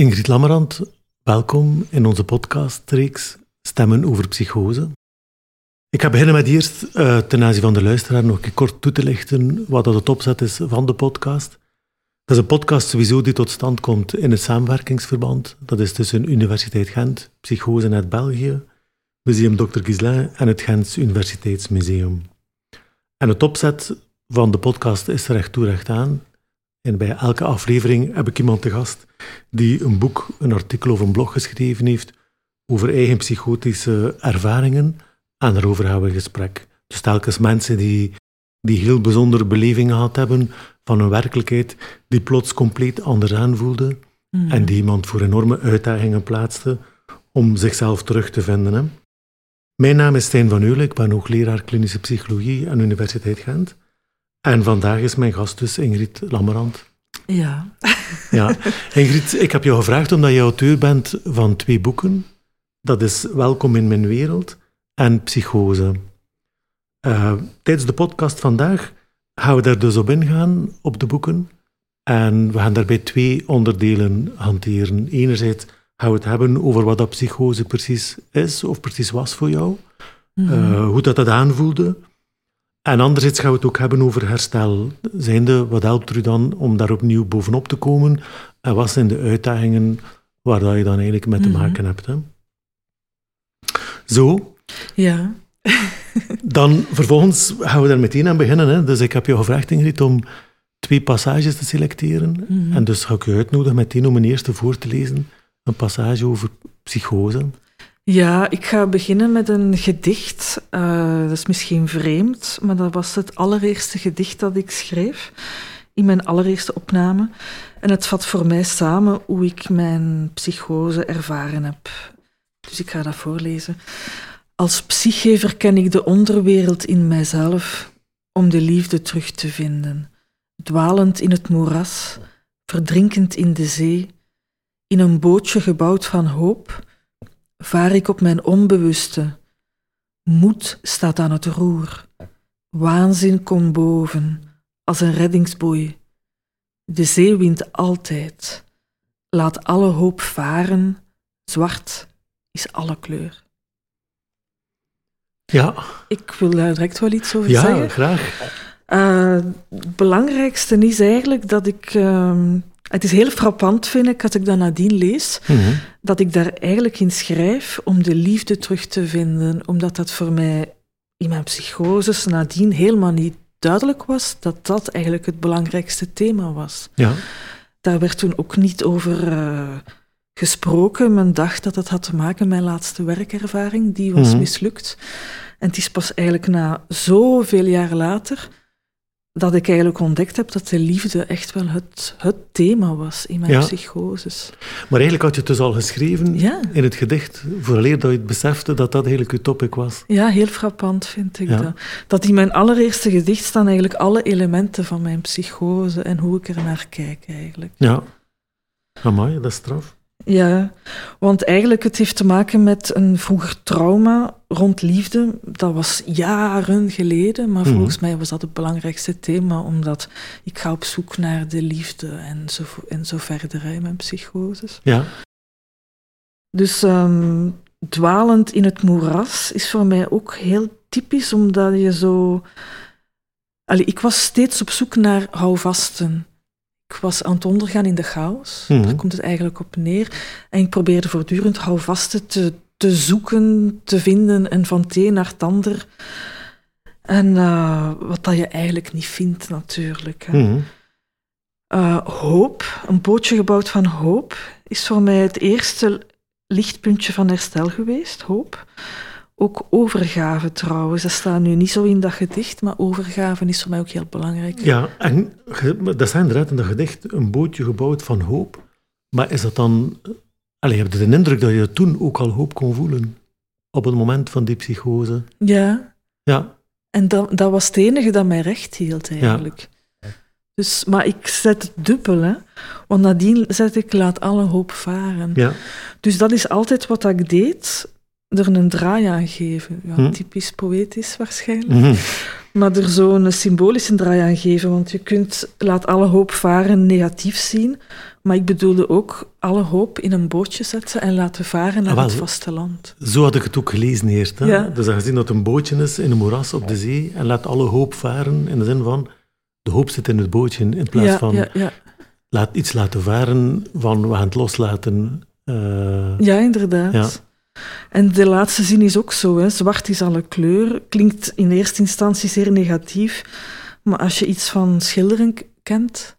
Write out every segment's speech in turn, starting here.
Ingrid Lammerand, welkom in onze podcastreeks Stemmen over Psychose. Ik ga beginnen met eerst uh, ten aanzien van de luisteraar nog een kort toe te lichten wat dat het opzet is van de podcast. Dat is een podcast sowieso die tot stand komt in het samenwerkingsverband. Dat is tussen Universiteit Gent, Psychose Net België, Museum Dr. Gislain en het Gents Universiteitsmuseum. En het opzet van de podcast is recht toe recht aan. En bij elke aflevering heb ik iemand te gast die een boek, een artikel of een blog geschreven heeft over eigen psychotische ervaringen. En daarover gaan we in gesprek. Dus telkens mensen die, die heel bijzondere belevingen gehad hebben van een werkelijkheid die plots compleet anders aanvoelde. Mm. En die iemand voor enorme uitdagingen plaatste om zichzelf terug te vinden. Hè. Mijn naam is Stijn van Eulen, ik ben hoogleraar klinische psychologie aan de Universiteit Gent. En vandaag is mijn gast dus Ingrid Lammerand. Ja. ja. Ingrid, ik heb jou gevraagd omdat je auteur bent van twee boeken. Dat is Welkom in mijn wereld en Psychose. Uh, tijdens de podcast vandaag gaan we daar dus op ingaan, op de boeken. En we gaan daarbij twee onderdelen hanteren. Enerzijds gaan we het hebben over wat dat psychose precies is, of precies was voor jou. Mm hoe dat dat aanvoelde. En anderzijds gaan we het ook hebben over herstel. Zijnde, wat helpt er dan om daar opnieuw bovenop te komen? En wat zijn de uitdagingen waar dat je dan eigenlijk mee te mhm. maken hebt? Hè? Zo. Ja. dan vervolgens gaan we daar meteen aan beginnen. Hè? Dus ik heb jou gevraagd, Ingrid, om twee passages te selecteren. Mhm. En dus ga ik je uitnodigen meteen om een eerste voor te lezen. Een passage over psychose. Ja, ik ga beginnen met een gedicht. Uh, dat is misschien vreemd, maar dat was het allereerste gedicht dat ik schreef in mijn allereerste opname. En het vat voor mij samen hoe ik mijn psychose ervaren heb. Dus ik ga dat voorlezen. Als psyche ken ik de onderwereld in mijzelf om de liefde terug te vinden. Dwalend in het moeras, verdrinkend in de zee, in een bootje gebouwd van hoop vaar ik op mijn onbewuste. Moed staat aan het roer. Waanzin komt boven, als een reddingsboei. De zee wint altijd. Laat alle hoop varen, zwart is alle kleur. Ja. Ik wil daar direct wel iets over ja, zeggen. Ja, graag. Uh, het belangrijkste is eigenlijk dat ik uh, het is heel frappant, vind ik, als ik dat nadien lees, mhm. dat ik daar eigenlijk in schrijf om de liefde terug te vinden, omdat dat voor mij in mijn psychoses nadien helemaal niet duidelijk was dat dat eigenlijk het belangrijkste thema was. Ja. Daar werd toen ook niet over uh, gesproken. Men dacht dat het had te maken met mijn laatste werkervaring, die was mhm. mislukt. En het is pas eigenlijk na zoveel jaar later dat ik eigenlijk ontdekt heb dat de liefde echt wel het, het thema was in mijn ja. psychoses. Maar eigenlijk had je het dus al geschreven ja. in het gedicht, vooraleer dat je het besefte dat dat eigenlijk je topic was. Ja, heel frappant vind ik dat. Dat in mijn allereerste gedicht staan eigenlijk alle elementen van mijn psychose en hoe ik er naar kijk eigenlijk. Ja. Amai, dat is straf. Ja, want eigenlijk het heeft te maken met een vroeger trauma rond liefde. Dat was jaren geleden, maar mhm. volgens mij was dat het belangrijkste thema, omdat ik ga op zoek naar de liefde en zo, en zo verder in mijn psychoses. Ja. Dus um, dwalend in het moeras is voor mij ook heel typisch, omdat je zo... Allee, ik was steeds op zoek naar houvasten ik was aan het ondergaan in de chaos. Daar mhm. komt het eigenlijk op neer. En ik probeerde voortdurend houvasten te, te zoeken, te vinden en van het een naar het ander. En uh, wat dat je eigenlijk niet vindt, natuurlijk. Hè. Mhm. Uh, hoop, een bootje gebouwd van hoop, is voor mij het eerste lichtpuntje van herstel geweest. Hoop. Ook overgave trouwens, dat staat nu niet zo in dat gedicht, maar overgave is voor mij ook heel belangrijk. Ja, en dat staat inderdaad in dat gedicht, een bootje gebouwd van hoop. Maar is dat dan... Allee, heb je de indruk dat je toen ook al hoop kon voelen? Op het moment van die psychose? Ja. Ja. En dat, dat was het enige dat mij recht hield, eigenlijk. Ja. Dus, maar ik zet het dubbel, hè. Want nadien zet ik laat alle hoop varen. Ja. Dus dat is altijd wat ik deed er een draai aan geven. Ja, hm? Typisch poëtisch waarschijnlijk. Mhm. Maar er zo'n symbolische draai aan geven, want je kunt laat alle hoop varen negatief zien, Maar ik bedoelde ook alle hoop in een bootje zetten en laten varen naar Ah, wel. het vasteland. Zo had ik het ook gelezen eerst. Hè? Ja. Dus dan gezien dat het een bootje is in een moeras op de zee en laat alle hoop varen in de zin van de hoop zit in het bootje in plaats ja, van ja, ja. laat iets laten varen van we gaan het loslaten. eh, ja, inderdaad. Ja. En de laatste zin is ook zo. Hè. Zwart is alle kleur. Klinkt in eerste instantie zeer negatief. Maar als je iets van schilderen kent...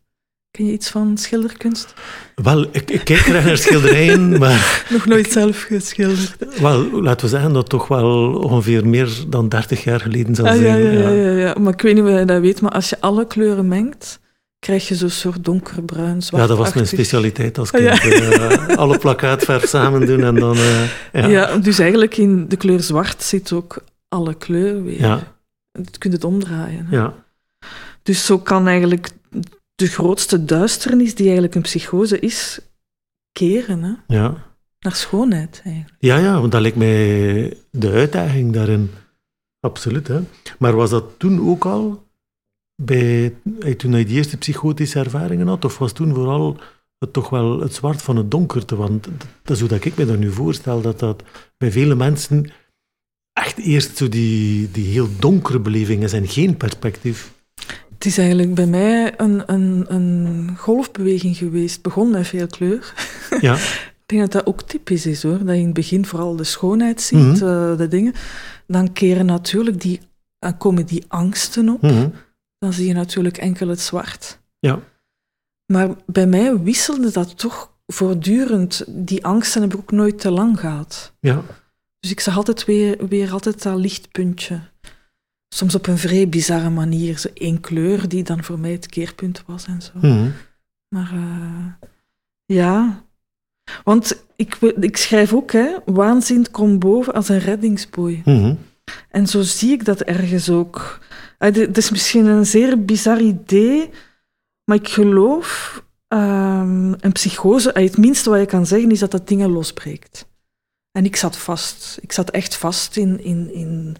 Ken je iets van schilderkunst? Wel, ik, ik kijk graag naar schilderijen, maar Nog nooit zelf geschilderd. wel, laten we zeggen dat toch wel ongeveer meer dan 30 jaar geleden zal Ah, ja, zijn. ja, ja, ja, ja. Maar ik weet niet of je dat weet, maar als je alle kleuren mengt, krijg je zo'n soort donkerbruin, zwart Ja, dat was mijn specialiteit als kind. Ja. Eh, alle plakkaatverf samen doen en dan... eh, ja. Ja. dus eigenlijk in de kleur zwart zit ook alle kleur weer. Ja. Je kunt het omdraaien. hè. ja. Dus zo kan eigenlijk de grootste duisternis die eigenlijk een psychose is, keren hè? ja. naar schoonheid eigenlijk. Ja, ja, want dat lijkt mij de uitdaging daarin. Absoluut, hè. Maar was dat toen ook al, bij, eh, toen je die eerste psychotische ervaringen had, of was toen vooral het toch wel het zwart van het donkerte? Want dat- is hoe dat ik me dat nu voorstel, dat dat bij vele mensen echt eerst zo die, die heel donkere beleving is en geen perspectief. Het is eigenlijk bij mij een, een, een golfbeweging geweest. Het begon met veel kleur. Ja, Ik denk dat dat ook typisch is hoor. Dat je in het begin vooral de schoonheid ziet, eh, de dingen. Dan keren natuurlijk die, komen die angsten op. mhm. Dan zie je natuurlijk enkel het zwart. ja. Maar bij mij wisselde dat toch voortdurend. Die angsten heb ik ook nooit te lang gehad. ja. Dus ik zag altijd weer, weer altijd dat lichtpuntje. Soms op een vrij bizarre manier. Zo één kleur die dan voor mij het keerpunt was en zo. mhm. Maar eh, ja, want ik, ik schrijf ook, hè, waanzin komt boven als een reddingsboei. mhm. En zo zie ik dat ergens ook. Eh, Het is misschien een zeer bizar idee, maar ik geloof, ehm, een psychose, eh, het minste wat je kan zeggen is dat dat dingen losbreekt. En ik zat vast. Ik zat echt vast in, in, in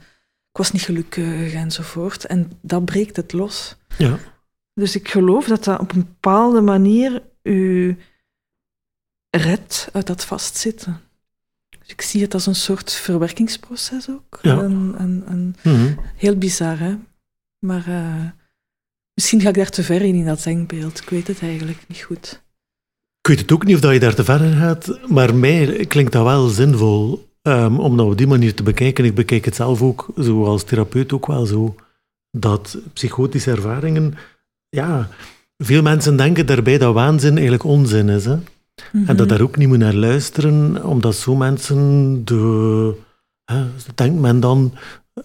ik was niet gelukkig enzovoort. En dat breekt het los. ja. Dus ik geloof dat dat op een bepaalde manier u redt uit dat vastzitten. Dus ik zie het als een soort verwerkingsproces ook. Ja. Mhm. heel bizar, hè? Maar eh, misschien ga ik daar te ver in, in dat denkbeeld. Ik weet het eigenlijk niet goed. Ik weet het ook niet of dat je daar te ver in gaat, maar mij klinkt dat wel zinvol ehm, om dat op die manier te bekijken. Ik bekijk het zelf ook, zo als therapeut ook wel zo, dat psychotische ervaringen, ja, veel mensen denken daarbij dat waanzin eigenlijk onzin is. Hè? En dat Mhm. daar ook niet moet naar luisteren, omdat zo mensen, de, hè, denkt men dan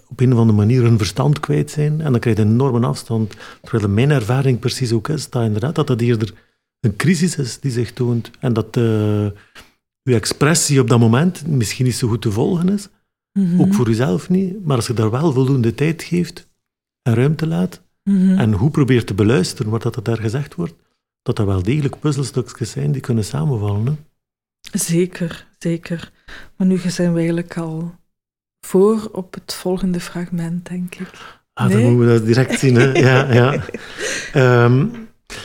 op een of andere manier hun verstand kwijt zijn. En dan krijg je een enorme afstand. Terwijl mijn ervaring precies ook is, dat inderdaad dat dat eerder een crisis is die zich toont. En dat eh uw expressie op dat moment misschien niet zo goed te volgen is. Mhm. Ook voor uzelf niet. Maar als je daar wel voldoende tijd geeft en ruimte laat, Mhm. en hoe probeert te beluisteren wat dat er daar gezegd wordt, dat dat wel degelijk puzzelstukjes zijn die kunnen samenvallen. Hè? Zeker, zeker. Maar nu zijn we eigenlijk al voor op het volgende fragment, denk ik. Ah, Nee. dan moeten we dat direct zien. Hè? Ja, ja. Ehm,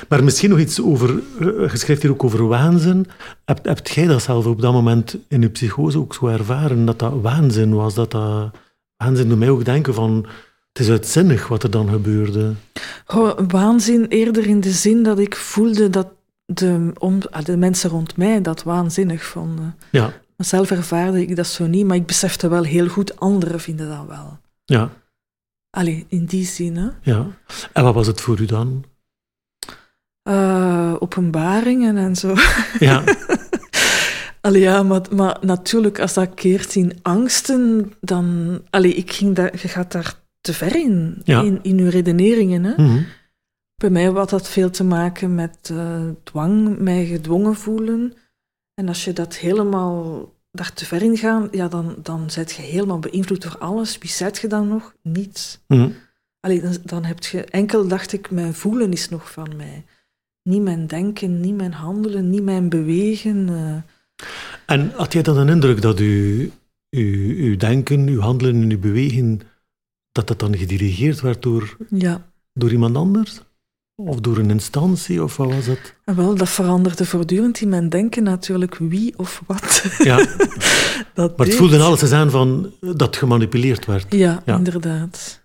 maar misschien nog iets over, eh, je schrijft hier ook over waanzin. Hebt, hebt jij dat zelf op dat moment in je psychose ook zo ervaren, dat dat waanzin was? Dat dat, waanzin doet mij ook denken van, het is uitzinnig wat er dan gebeurde. Oh, waanzin eerder in de zin dat ik voelde dat de, om, ah, de mensen rond mij dat waanzinnig vonden. Ja, Maar Zelf ervaarde ik dat zo niet, maar ik besefte wel heel goed, anderen vinden dat wel. ja, Allee, in die zin, hè. ja. En wat was het voor u dan? Eh, openbaringen en zo. Ja, Allee, ja, maar, maar natuurlijk, als dat keert in angsten, dan... Allee, ik ging daar, je gaat daar te ver in, Ja. in, in je redeneringen, hè. mhm. Bij mij had dat veel te maken met eh, dwang, mij gedwongen voelen. En als je dat helemaal daar te ver in gaat, ja, dan, dan zet je helemaal beïnvloed door alles. Wie zet je dan nog? Niets. Allee, dan, dan heb je enkel, dacht ik, mijn voelen is nog van mij. Niet mijn denken, niet mijn handelen, niet mijn bewegen. eh. En had jij dan een indruk dat u, uw, uw denken, uw handelen en uw bewegen, dat dat dan gedirigeerd werd door, ja, door iemand anders? Of door een instantie, of wat was het? Wel, dat veranderde voortdurend in mijn denken natuurlijk wie of wat. Ja, dat maar het voelde alles eens aan van dat gemanipuleerd werd. Ja, Ja. inderdaad.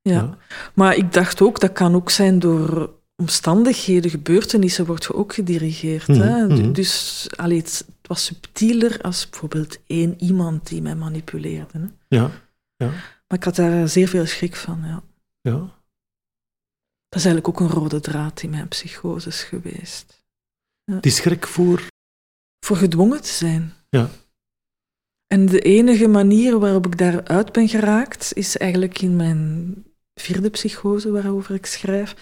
Ja. Ja. Maar ik dacht ook, dat kan ook zijn door omstandigheden, gebeurtenissen, word je ook gedirigeerd. hè? Mhm, mhm. Dus allee, het, was subtieler als bijvoorbeeld één iemand die mij manipuleerde. Hè? Ja, Maar ik had daar zeer veel schrik van. Ja. ja. Dat is eigenlijk ook een rode draad in mijn psychoses geweest. Die schrik voor... Voor gedwongen te zijn. Ja. En de enige manier waarop ik daaruit ben geraakt, is eigenlijk in mijn vierde psychose waarover ik schrijf,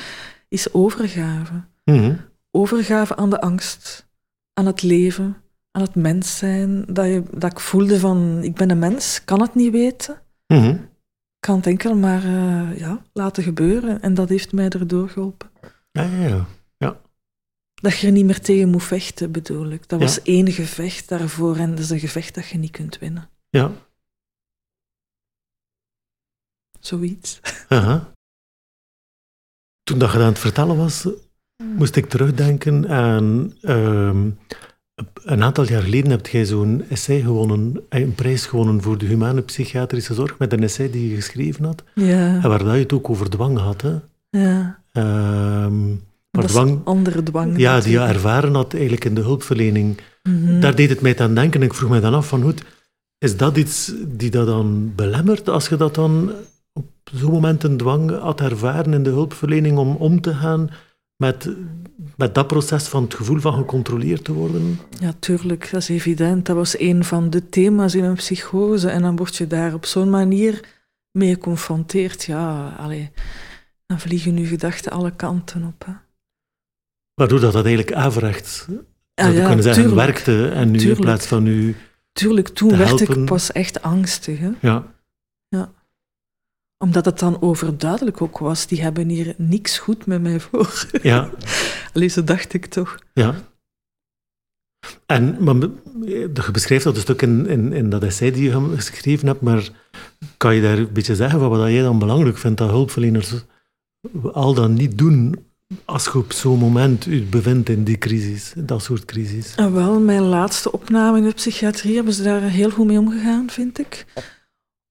is overgave. Mhm. Overgave aan de angst, aan het leven, aan het mens zijn. Dat, je, dat ik voelde van, ik ben een mens, kan het niet weten. Mhm. Kan het enkel maar eh, ja, laten gebeuren. En dat heeft mij erdoor geholpen. Ja, ja, ja. Dat je er niet meer tegen moet vechten, bedoel ik. Dat Ja. was één gevecht daarvoor en dat is een gevecht dat je niet kunt winnen. ja. Zoiets. Aha. Toen dat je aan het vertellen was, moest ik terugdenken aan... ehm, een aantal jaar geleden heb jij zo'n essay gewonnen, eh, een prijs gewonnen voor de humane psychiatrische zorg, met een essay die je geschreven had, Ja, en waar dat je het ook over dwang had. Hè? ja. Maar dwang, een andere dwang. ja, die je ervaren had eigenlijk in de hulpverlening. Mhm. Daar deed het mij aan denken. Ik vroeg mij dan af van, goed, is dat iets die dat dan belemmert als je dat dan op zo'n moment een dwang had ervaren in de hulpverlening om om te gaan met, met dat proces van het gevoel van gecontroleerd te worden? Ja, tuurlijk, dat is evident. Dat was een van de thema's in een psychose. En dan word je daar op zo'n manier mee geconfronteerd. Ja, allee, dan vliegen je gedachten alle kanten op. Hè. Waardoor dat, dat eigenlijk averechts, Ah, zou ja, kunnen zeggen, tuurlijk. werkte. En nu in plaats van nu... Tuurlijk, toen te werd helpen. ik pas echt angstig. Hè. Ja, Omdat het dan overduidelijk ook was. Die hebben hier niks goed met mij voor. ja, Allee, zo dacht ik toch. ja. En maar, je beschrijft dat een stuk in, in, in dat essay die je geschreven hebt, maar kan je daar een beetje zeggen van wat jij dan belangrijk vindt dat hulpverleners al dan niet doen als je op zo'n moment je bevindt in die crisis, dat soort crisis? En wel, mijn laatste opname in de psychiatrie hebben ze daar heel goed mee omgegaan, vind ik.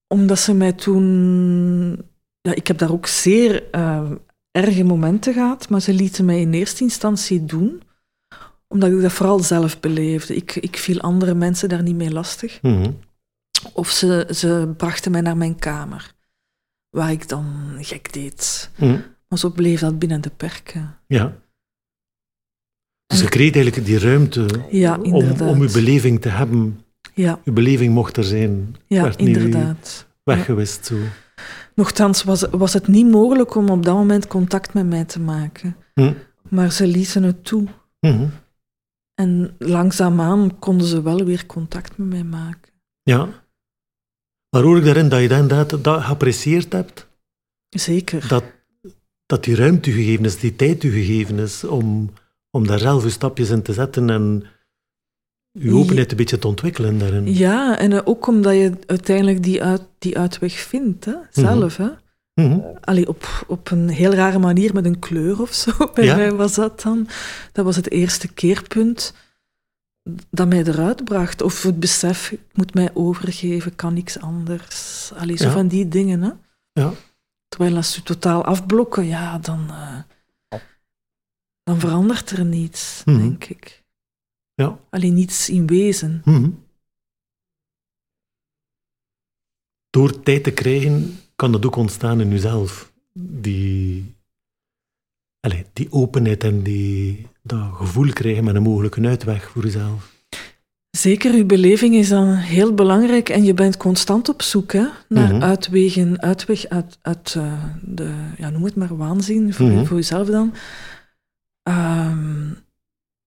Omdat ze mij toen... Ja, ik heb daar ook zeer eh, erge momenten gehad, maar ze lieten mij in eerste instantie doen, omdat ik dat vooral zelf beleefde. Ik, ik viel andere mensen daar niet mee lastig. Mhm. Of ze, ze brachten mij naar mijn kamer, waar ik dan gek deed. Mhm. Maar zo bleef dat binnen de perken. Ja. Dus je kreeg eigenlijk die ruimte Ja, om, om je beleving te hebben. Ja, Je beleving mocht er zijn. ja werd inderdaad. Weggewist zo. Nochtans was, was het niet mogelijk om op dat moment contact met mij te maken. Hm. Maar ze lieten het toe. Mhm. En langzaamaan konden ze wel weer contact met mij maken. Ja. Maar hoor ik daarin dat je dat inderdaad dat geapprecieerd hebt? Zeker. Dat, dat die ruimte u gegeven is, die tijd u gegeven is om, om daar zelf uw stapjes in te zetten en uw openheid een beetje te ontwikkelen daarin. Ja, en eh, ook omdat je uiteindelijk die, uit, die uitweg vindt, hè? zelf. Hè? Mhm. Allee, op, op een heel rare manier met een kleur of zo. Bij Ja. mij was dat dan. Dat was het eerste keerpunt dat mij eruit bracht. Of het besef, ik moet mij overgeven, kan niks anders. Allee, zo Ja. van die dingen. Hè? Ja. Terwijl als ze totaal afblokken, ja, dan, eh, dan verandert er niets, Mhm. denk ik. Ja. Alleen niets in wezen. Mhm. Door tijd te krijgen, kan dat ook ontstaan in uzelf. Die, allee, die openheid en die, dat gevoel krijgen met een mogelijke uitweg voor uzelf. Zeker, uw beleving is dan heel belangrijk en je bent constant op zoek hè, naar Mhm. uitwegen, uitweg uit, uit eh, de, ja, noem het maar, waanzin voor, Mhm. voor jezelf dan. Ehm,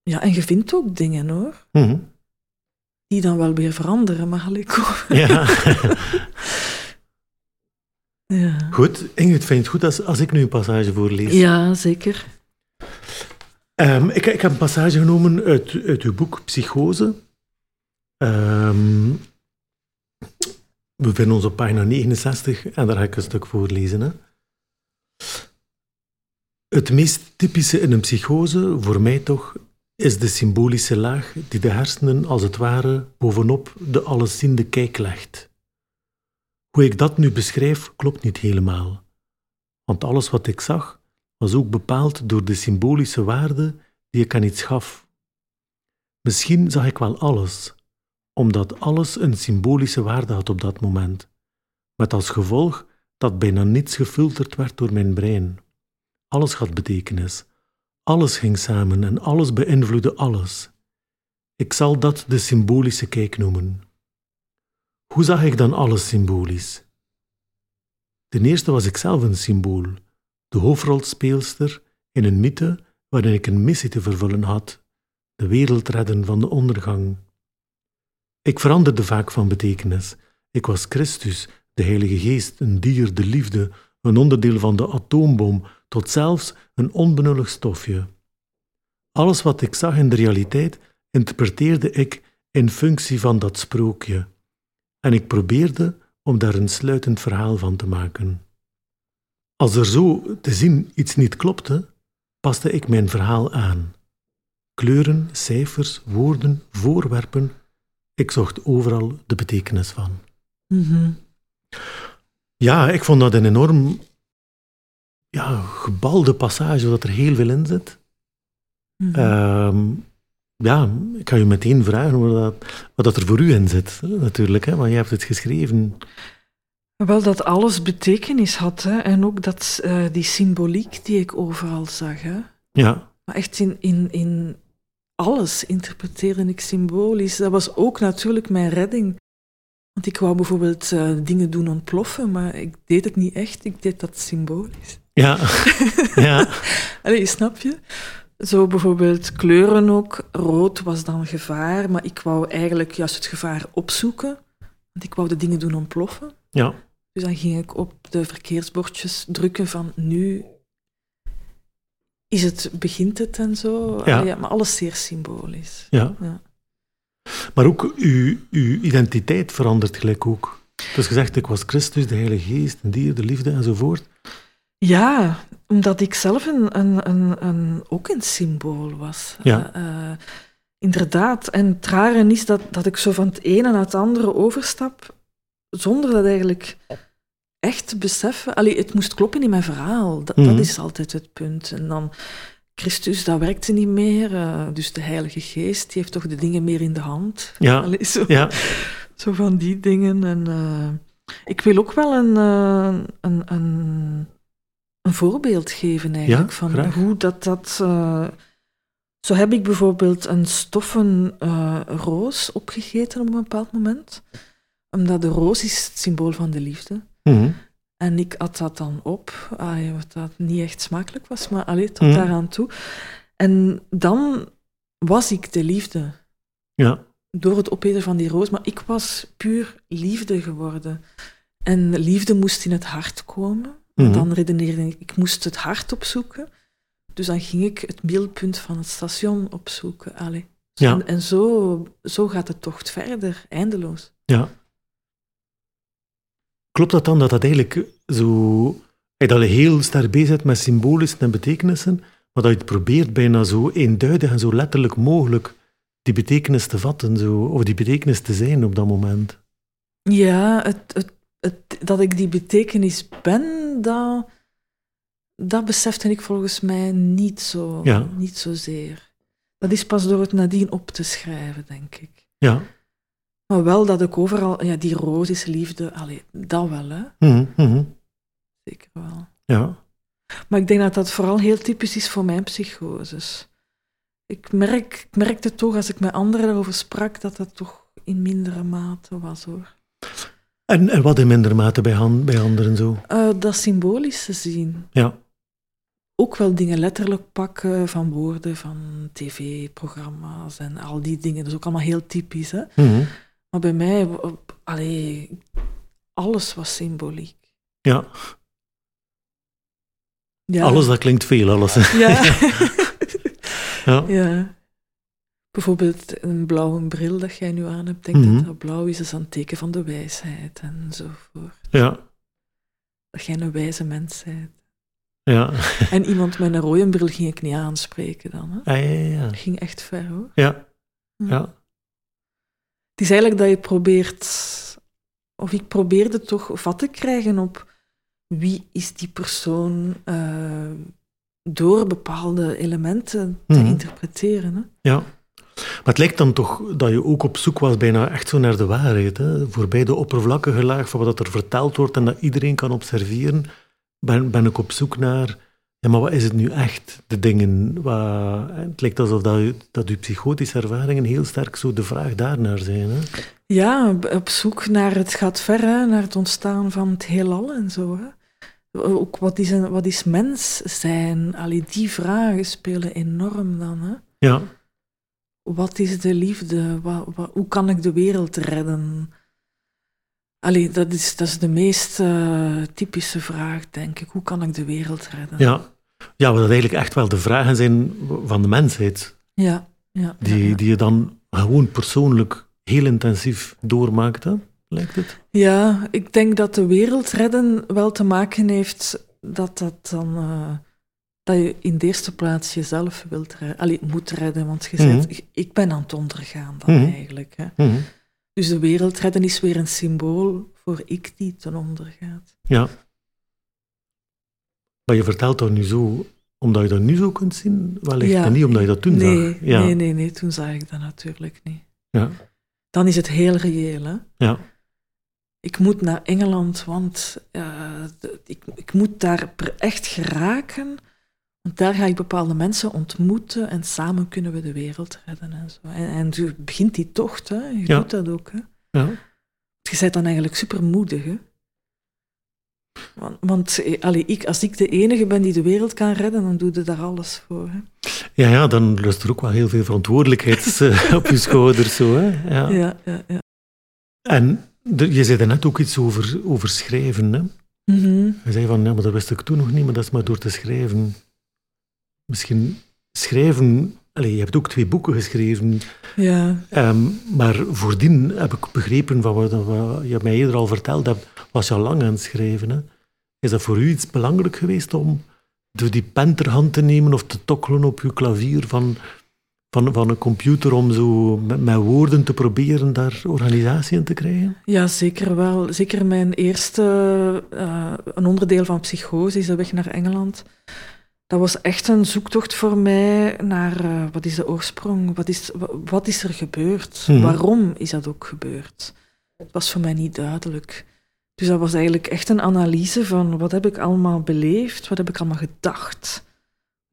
ja, en je vindt ook dingen hoor, Mhm. die dan wel weer veranderen, maar gelijk Ja. ja. goed, Ingrid, vind je het goed als, als ik nu een passage voorlees? ja, zeker. Ehm, ik, ik heb een passage genomen uit, uit uw boek Psychose. Ehm, we vinden ons op pagina 69 en daar ga ik een stuk voorlezen. Hè. Het meest typische in een psychose, voor mij toch, is de symbolische laag die de hersenen als het ware bovenop de allesziende kijk legt. Hoe ik dat nu beschrijf, klopt niet helemaal. Want alles wat ik zag, was ook bepaald door de symbolische waarde die ik aan iets gaf. Misschien zag ik wel alles, omdat alles een symbolische waarde had op dat moment, met als gevolg dat bijna niets gefilterd werd door mijn brein. Alles had betekenis, alles ging samen en alles beïnvloedde alles. Ik zal dat de symbolische kijk noemen. Hoe zag ik dan alles symbolisch? Ten eerste was ik zelf een symbool, de hoofdrolspeelster in een mythe waarin ik een missie te vervullen had, de wereld redden van de ondergang. Ik veranderde vaak van betekenis. Ik was Christus, de Heilige Geest, een dier, de liefde, een onderdeel van de atoombom, tot zelfs een onbenullig stofje. Alles wat ik zag in de realiteit interpreteerde ik in functie van dat sprookje. En ik probeerde om daar een sluitend verhaal van te maken. Als er zo te zien iets niet klopte, paste ik mijn verhaal aan. Kleuren, cijfers, woorden, voorwerpen, ik zocht overal de betekenis van. Mhm. Ja, ik vond dat een enorm ja, gebalde passage, dat er heel veel in zit. Mhm. Ehm, ja, ik ga je meteen vragen wat, dat, wat dat er voor u in zit, natuurlijk, hè, want je hebt het geschreven. Wel dat alles betekenis had hè? en ook dat, eh, die symboliek die ik overal zag. Hè? Ja, Maar echt in, in, in alles interpreteerde ik symbolisch. Dat was ook natuurlijk mijn redding. Want ik wou bijvoorbeeld eh, dingen doen ontploffen, maar ik deed het niet echt. Ik deed dat symbolisch. Ja, ja, Allee, snap je? Zo bijvoorbeeld kleuren ook. Rood was dan gevaar, maar ik wou eigenlijk juist het gevaar opzoeken. Want ik wou de dingen doen ontploffen. ja, Dus dan ging ik op de verkeersbordjes drukken van nu is het, begint het en zo. Ja. Allee, maar alles zeer symbolisch. ja. Ja. Maar ook uw, uw identiteit verandert gelijk ook. Dus gezegd, ik was Christus, de Heilige Geest, een dier, de liefde enzovoort. Ja, omdat ik zelf een, een, een, een, ook een symbool was. Ja. Eh, eh, inderdaad. En het rare is dat, dat ik zo van het ene naar het andere overstap, zonder dat eigenlijk echt te beseffen. Allee, het moest kloppen in mijn verhaal. Dat, Mhm. dat is altijd het punt. En dan Christus, dat werkte niet meer. eh, dus de Heilige Geest, die heeft toch de dingen meer in de hand. Ja. Allee, zo. Ja, Zo van die dingen. En ik wil ook wel een, een, een, een voorbeeld geven eigenlijk Ja, van graag. hoe dat. dat eh, zo heb ik bijvoorbeeld een stoffen eh, roos opgegeten op een bepaald moment. Omdat de roos is het symbool van de liefde. Mhm. En ik at dat dan op, allee, wat dat niet echt smakelijk was, maar allee, tot Mhm. daaraan toe. En dan was ik de liefde ja, door het opeten van die roos, maar ik was puur liefde geworden. En liefde moest in het hart komen. Mhm. Dan redeneerde ik, ik moest het hart opzoeken. Dus dan ging ik het middelpunt van het station opzoeken. Allee. Ja. En, en zo, zo gaat de tocht verder, eindeloos. ja. Klopt dat dan dat dat eigenlijk zo... Dat je heel sterk bezig bent met symbolissen en betekenissen, maar dat je het probeert bijna zo eenduidig en zo letterlijk mogelijk die betekenis te vatten, zo, of die betekenis te zijn op dat moment. Ja, het, het, het, dat ik die betekenis ben, dat, dat besefte ik volgens mij niet, zo, Ja. niet zozeer. Dat is pas door het nadien op te schrijven, denk ik. Ja. Maar wel dat ik overal, ja, die roos is liefde, allee, dat wel, hè? Mhm, mhm. Zeker wel. Ja. Maar ik denk dat dat vooral heel typisch is voor mijn psychoses. Ik, merk, ik merkte toch, als ik met anderen daarover sprak, dat dat toch in mindere mate was, hoor. En, en wat in minder mate bij, han- bij anderen zo. Eh, dat symbolische zien. Ja. Ook wel dingen letterlijk pakken van woorden, van tv-programma's en al die dingen. Dat is ook allemaal heel typisch, hè. Mhm. Maar bij mij, allee, alles was symboliek. Ja. Ja. Alles, dat klinkt veel, alles. Ja. Ja. ja. Bijvoorbeeld een blauwe bril dat jij nu aan hebt. Denk Mhm. dat dat blauw is, is een teken van de wijsheid enzovoort. Ja. Dat jij een wijze mens bent. Ja. En iemand met een rode bril ging ik niet aanspreken dan. Hè? Ah, ja, ja, ja. Dat ging echt ver hoor. Ja. ja. Het is eigenlijk dat je probeert, of ik probeerde toch vat te krijgen op wie is die persoon uh, door bepaalde elementen te Mhm. interpreteren. Hè? Ja. Maar het lijkt dan toch dat je ook op zoek was bijna echt zo naar de waarheid. Hè? Voorbij de oppervlakkige laag van wat er verteld wordt en dat iedereen kan observeren, ben, ben ik op zoek naar, ja, maar wat is het nu echt? De dingen, waar, het lijkt alsof dat, je- dat je psychotische ervaringen heel sterk zo de vraag daarnaar zijn. Hè? Ja, op- zoek naar het gaat ver, hè, naar het ontstaan van het heelal en zo. Hè. Ook wat is, een, wat is mens zijn? Allee, die vragen spelen enorm dan. Hè. Ja, Wat is de liefde? Wa- wa- hoe kan ik de wereld redden? Allee, dat is, dat is de meest eh, typische vraag, denk ik. Hoe kan ik de wereld redden? ja. ja, wat dat eigenlijk echt wel de vragen zijn van de mensheid, ja, ja, die, ja, ja. die je dan gewoon persoonlijk heel intensief doormaakt, hè? lijkt het? Ja, ik denk dat de wereld redden wel te maken heeft dat dat dan. eh, dat je in de eerste plaats jezelf wilt redden. Allee, moet redden, want je zegt, ik ben aan het ondergaan dan Mhm. eigenlijk. Hè. Mhm. Dus de wereld redden is weer een symbool voor ik die ten onder gaat. Ja. Maar je vertelt dat nu zo, omdat je dat nu zo kunt zien, wellicht Ja. en niet omdat je dat toen nee, zag. Ja. nee, nee, nee, toen zag ik dat natuurlijk niet. Ja. Dan is het heel reëel. Hè? Ja. Ik moet naar Engeland, want eh, ik, ik moet daar echt geraken. Want daar ga ik bepaalde mensen ontmoeten en samen kunnen we de wereld redden. En, zo. en, en zo begint die tocht, hè? je Ja. doet dat ook. Hè? Ja. Je bent dan eigenlijk super moedig. Hè? Want, want eh, allee, ik, als ik de enige ben die de wereld kan redden, dan doe je daar alles voor. Hè? ja, ja, dan rust er ook wel heel veel verantwoordelijkheid eh, op je schouders. Zo, hè? Ja. Ja, ja, ja. En de- je zei er net ook iets over, over schrijven. Hè? Mhm. Je zei van, ja, maar dat wist ik toen nog niet, maar dat is maar door te schrijven. Misschien schrijven... Allee, je hebt ook twee boeken geschreven, ja. Ehm, maar voordien heb ik begrepen van wat, wat je mij eerder al verteld hebt, was je al lang aan het schrijven. Hè? Is dat voor u iets belangrijk geweest om de, die pen ter hand te nemen of te tokkelen op uw klavier van, van, van een computer om zo met, met woorden te proberen daar organisatie in te krijgen? Ja, zeker wel. Zeker mijn eerste, eh, een onderdeel van psychose is de weg naar Engeland. Dat was echt een zoektocht voor mij naar eh, wat is de oorsprong, wat is, wa- wat is er gebeurd, Mhm. waarom is dat ook gebeurd. Het was voor mij niet duidelijk. Dus dat was eigenlijk echt een analyse van wat heb ik allemaal beleefd, wat heb ik allemaal gedacht,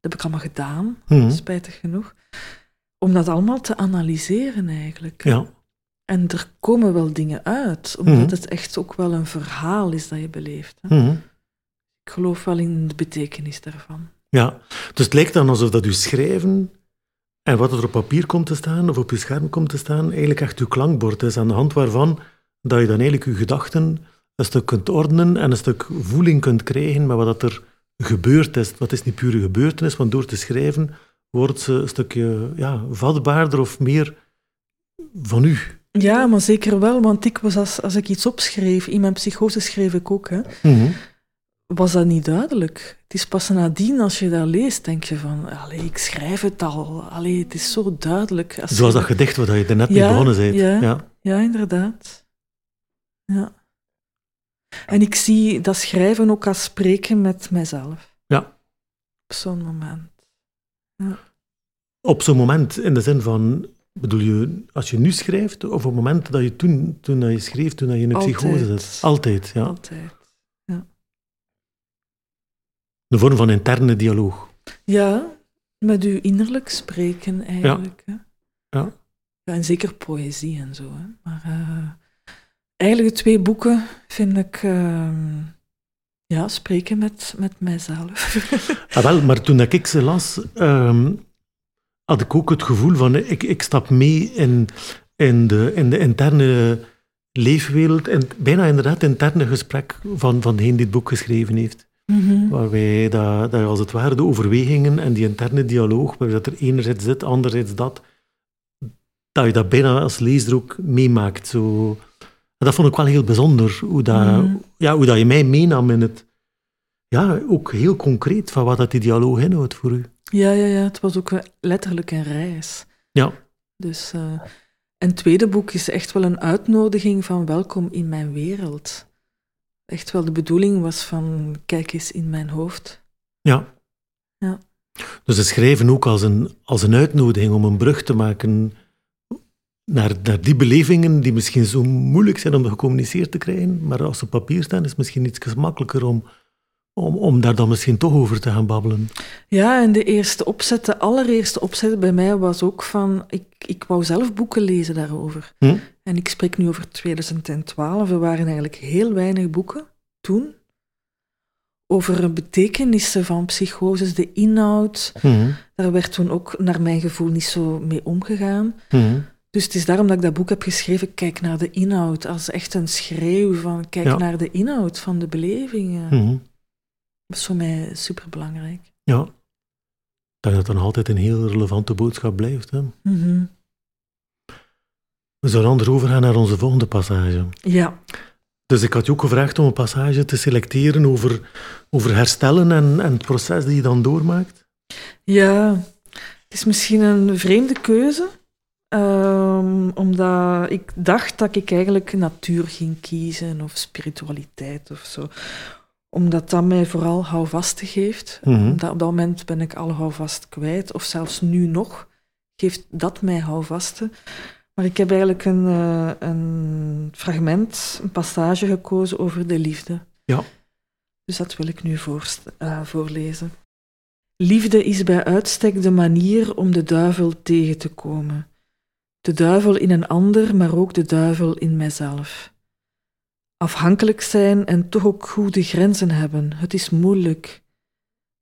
wat heb ik allemaal gedaan, Mhm. spijtig genoeg. Om dat allemaal te analyseren eigenlijk. Ja, En er komen wel dingen uit, omdat Mhm. het echt ook wel een verhaal is dat je beleeft. Hè. Ik geloof wel in de betekenis daarvan. Ja. Dus het lijkt dan alsof dat u schrijven en wat er op papier komt te staan of op uw scherm komt te staan, eigenlijk echt uw klankbord is, aan de hand waarvan dat je dan eigenlijk uw gedachten een stuk kunt ordenen en een stuk voeling kunt krijgen met wat dat er gebeurd is. Wat is niet pure gebeurtenis, want door te schrijven wordt ze een stukje ja, vatbaarder of meer van u. Ja, maar zeker wel, want ik was als, als ik iets opschreef, in mijn psychose schreef ik ook, hè, Mhm. Was dat niet duidelijk. Het is pas nadien, als je dat leest, denk je van, allee, ik schrijf het al, allee, het is zo duidelijk. Als Zoals je- dat gedicht wat je er net mee Ja, begonnen bent. ja. Ja. Ja, inderdaad. Ja. En ik zie dat schrijven ook als spreken met mijzelf. Ja. Op zo'n moment. Op zo'n moment, in de zin van, bedoel je, als je nu schrijft, of op het moment dat je toen, toen dat je schreef, toen dat je in een psychose zit? Altijd, ja. Altijd. Een vorm van interne dialoog. Ja, met uw innerlijk spreken eigenlijk. Hè? Ja. Ja, en zeker poëzie en zo. Hè? Maar eh, eigenlijk de twee boeken vind ik ehm, ja, spreken met, met mijzelf. Ah, wel, maar toen ik ze las, ehm, had ik ook het gevoel van, ik, ik stap mee in, in, de, in de interne leefwereld, en bijna inderdaad het interne gesprek van, van degene die het boek geschreven heeft. Mhm. Waarbij dat, dat je als het ware de overwegingen en die interne dialoog, waarbij dat er enerzijds dit, anderzijds dat, dat je dat bijna als lezer ook meemaakt. Zo. En dat vond ik wel heel bijzonder, hoe dat, Mhm. ja, hoe dat je mij meenam in het, ja, ook heel concreet van wat dat die dialoog inhoudt voor u. Ja, ja, ja. Het was ook letterlijk een reis. Ja. Dus, uh, en het tweede boek is echt wel een uitnodiging van welkom in mijn wereld. Echt wel de bedoeling was van kijk eens in mijn hoofd. Ja. Ja. Dus het schrijven ook als een, als een uitnodiging om een brug te maken naar, naar die belevingen die misschien zo moeilijk zijn om gecommuniceerd te krijgen, maar als ze op papier staan is het misschien iets makkelijker om, om, om daar dan misschien toch over te gaan babbelen. Ja, en de eerste opzet, de allereerste opzet bij mij was ook van, ik, ik wou zelf boeken lezen daarover. Hm? En ik spreek nu over 2012, er waren eigenlijk heel weinig boeken toen over betekenissen van psychoses, de inhoud. Hm. Daar werd toen ook naar mijn gevoel niet zo mee omgegaan. Hm. Dus het is daarom dat ik dat boek heb geschreven, kijk naar de inhoud, als echt een schreeuw van kijk Ja. naar de inhoud van de belevingen. Dat is voor mij superbelangrijk. Ja. Dat dat dan altijd een heel relevante boodschap blijft. Hè? Mhm. We zouden anders overgaan naar onze volgende passage. Ja, Dus ik had je ook gevraagd om een passage te selecteren over, over herstellen en, en het proces die je dan doormaakt. ja, het is misschien een vreemde keuze, ehm, omdat ik dacht dat ik eigenlijk natuur ging kiezen of spiritualiteit of zo. Omdat dat mij vooral houvast geeft. Mhm. Omdat op dat moment ben ik alle houvast kwijt, of zelfs nu nog geeft dat mij houvasten. Maar ik heb eigenlijk een, eh, een fragment, een passage gekozen over de liefde. Ja. Dus dat wil ik nu voorst- eh, voorlezen. Liefde is bij uitstek de manier om de duivel tegen te komen. De duivel in een ander, maar ook de duivel in mijzelf. Afhankelijk zijn en toch ook goede grenzen hebben, het is moeilijk.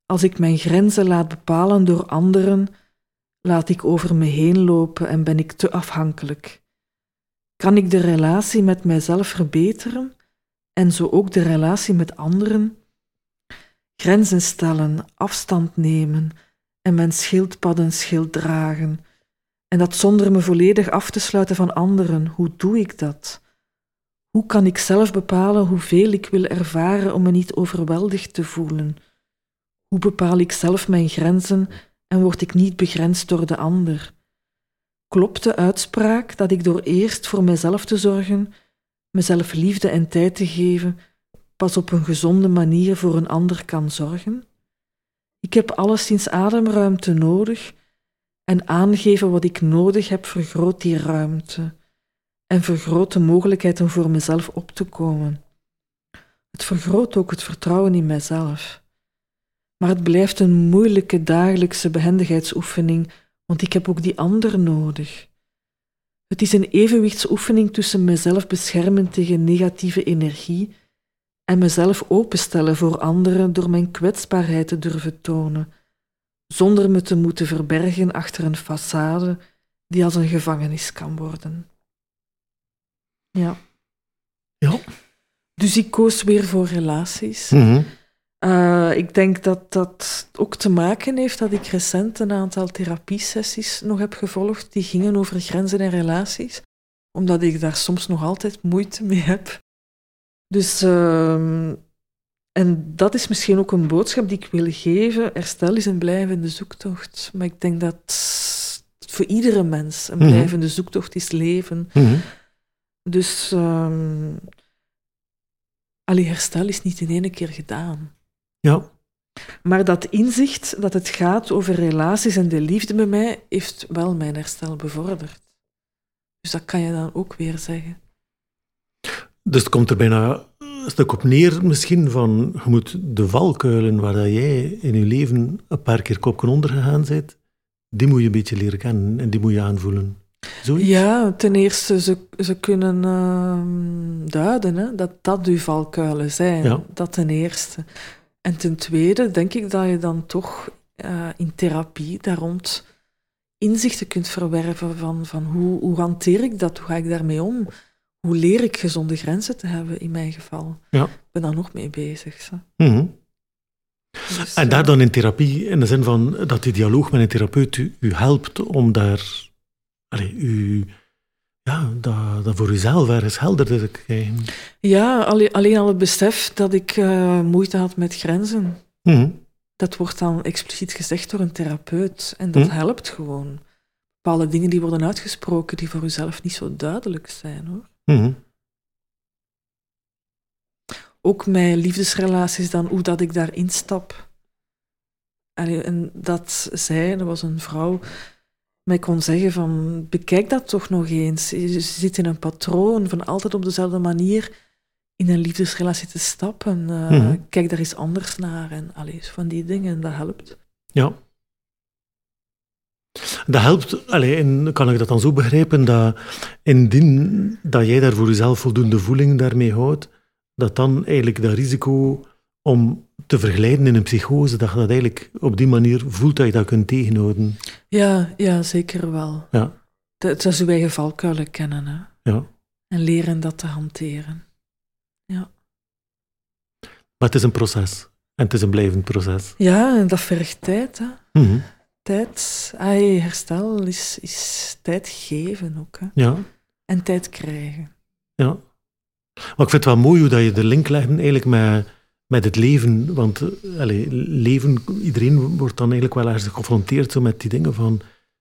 Als ik mijn grenzen laat bepalen door anderen, laat ik over me heen lopen en ben ik te afhankelijk. Kan ik de relatie met mijzelf verbeteren en zo ook de relatie met anderen? Grenzen stellen, afstand nemen en mijn schildpaddenschild dragen. En dat zonder me volledig af te sluiten van anderen. Hoe doe ik dat? Hoe kan ik zelf bepalen hoeveel ik wil ervaren om me niet overweldigd te voelen? Hoe bepaal ik zelf mijn grenzen en word ik niet begrensd door de ander? Klopt de uitspraak dat ik door eerst voor mezelf te zorgen, mezelf liefde en tijd te geven, pas op een gezonde manier voor een ander kan zorgen? Ik heb alleszins ademruimte nodig en aangeven wat ik nodig heb vergroot die ruimte en vergroot de mogelijkheid om voor mezelf op te komen. Het vergroot ook het vertrouwen in mijzelf. Maar het blijft een moeilijke dagelijkse behendigheidsoefening, want ik heb ook die ander nodig. Het is een evenwichtsoefening tussen mezelf beschermen tegen negatieve energie en mezelf openstellen voor anderen door mijn kwetsbaarheid te durven tonen, zonder me te moeten verbergen achter een façade die als een gevangenis kan worden. Ja. Ja. Dus ik koos weer voor relaties. Mhm. Uh, ik denk dat dat ook te maken heeft dat ik recent een aantal therapiesessies nog heb gevolgd die gingen over grenzen en relaties, omdat ik daar soms nog altijd moeite mee heb. Dus, uh, en dat is misschien ook een boodschap die ik wil geven. Herstel is een blijvende zoektocht. Maar ik denk dat voor iedere mens een Mhm. blijvende zoektocht is leven. Mhm. Dus um, allee, herstel is niet in één keer gedaan. Ja. Maar dat inzicht dat het gaat over relaties en de liefde bij mij, heeft wel mijn herstel bevorderd. Dus dat kan je dan ook weer zeggen. Dus het komt er bijna een stuk op neer misschien van, je moet de valkuilen waar dat jij in je leven een paar keer kopje onder gegaan bent, die moet je een beetje leren kennen en die moet je aanvoelen. Zoiets? Ja, ten eerste, ze, ze kunnen uh, duiden hè, dat dat uw valkuilen zijn. Ja. Dat ten eerste. En ten tweede denk ik dat je dan toch uh, in therapie daar rond inzichten kunt verwerven van, van hoe, hoe hanteer ik dat, hoe ga ik daarmee om, hoe leer ik gezonde grenzen te hebben in mijn geval. Ja. Ik ben daar nog mee bezig. Zo. Mm -hmm. dus, en daar dan in therapie, in de zin van dat die dialoog met een therapeut u, u helpt om daar, allee, u, ja, dat, dat voor jezelf ergens helder te krijgen. Ja, alleen, alleen al het besef dat ik uh, moeite had met grenzen. Mhm. Dat wordt dan expliciet gezegd door een therapeut. En dat Mhm. helpt gewoon. Bepaalde dingen die worden uitgesproken die voor jezelf niet zo duidelijk zijn hoor. Mhm. Ook mijn liefdesrelaties dan, hoe dat ik daarin stap. Allee, en dat zij, dat was een vrouw, mij kon zeggen van, bekijk dat toch nog eens. Je zit in een patroon van altijd op dezelfde manier in een liefdesrelatie te stappen. Eh, Mhm. Kijk daar eens anders naar en allee, van die dingen, dat helpt. Ja. Dat helpt, allee, en kan ik dat dan zo begrijpen, dat indien dat jij daar voor jezelf voldoende voeling daarmee houdt, dat dan eigenlijk dat risico om te verglijden in een psychose, dat je dat eigenlijk op die manier voelt dat je dat kunt tegenhouden. Ja, ja zeker wel. Ja, Dat, dat is uw eigen valkuilen kennen hè? ja. en leren dat te hanteren. Maar het is een proces. En het is een blijvend proces. Ja, en dat vergt tijd. Hè? Mhm. Tijd, ai, herstel is, is tijd geven ook. Hè? Ja, En tijd krijgen. ja. Maar ik vind het wel mooi hoe dat je de link legt eigenlijk met, met het leven. Want eh, leven, iedereen wordt dan eigenlijk wel ergens geconfronteerd zo met die dingen van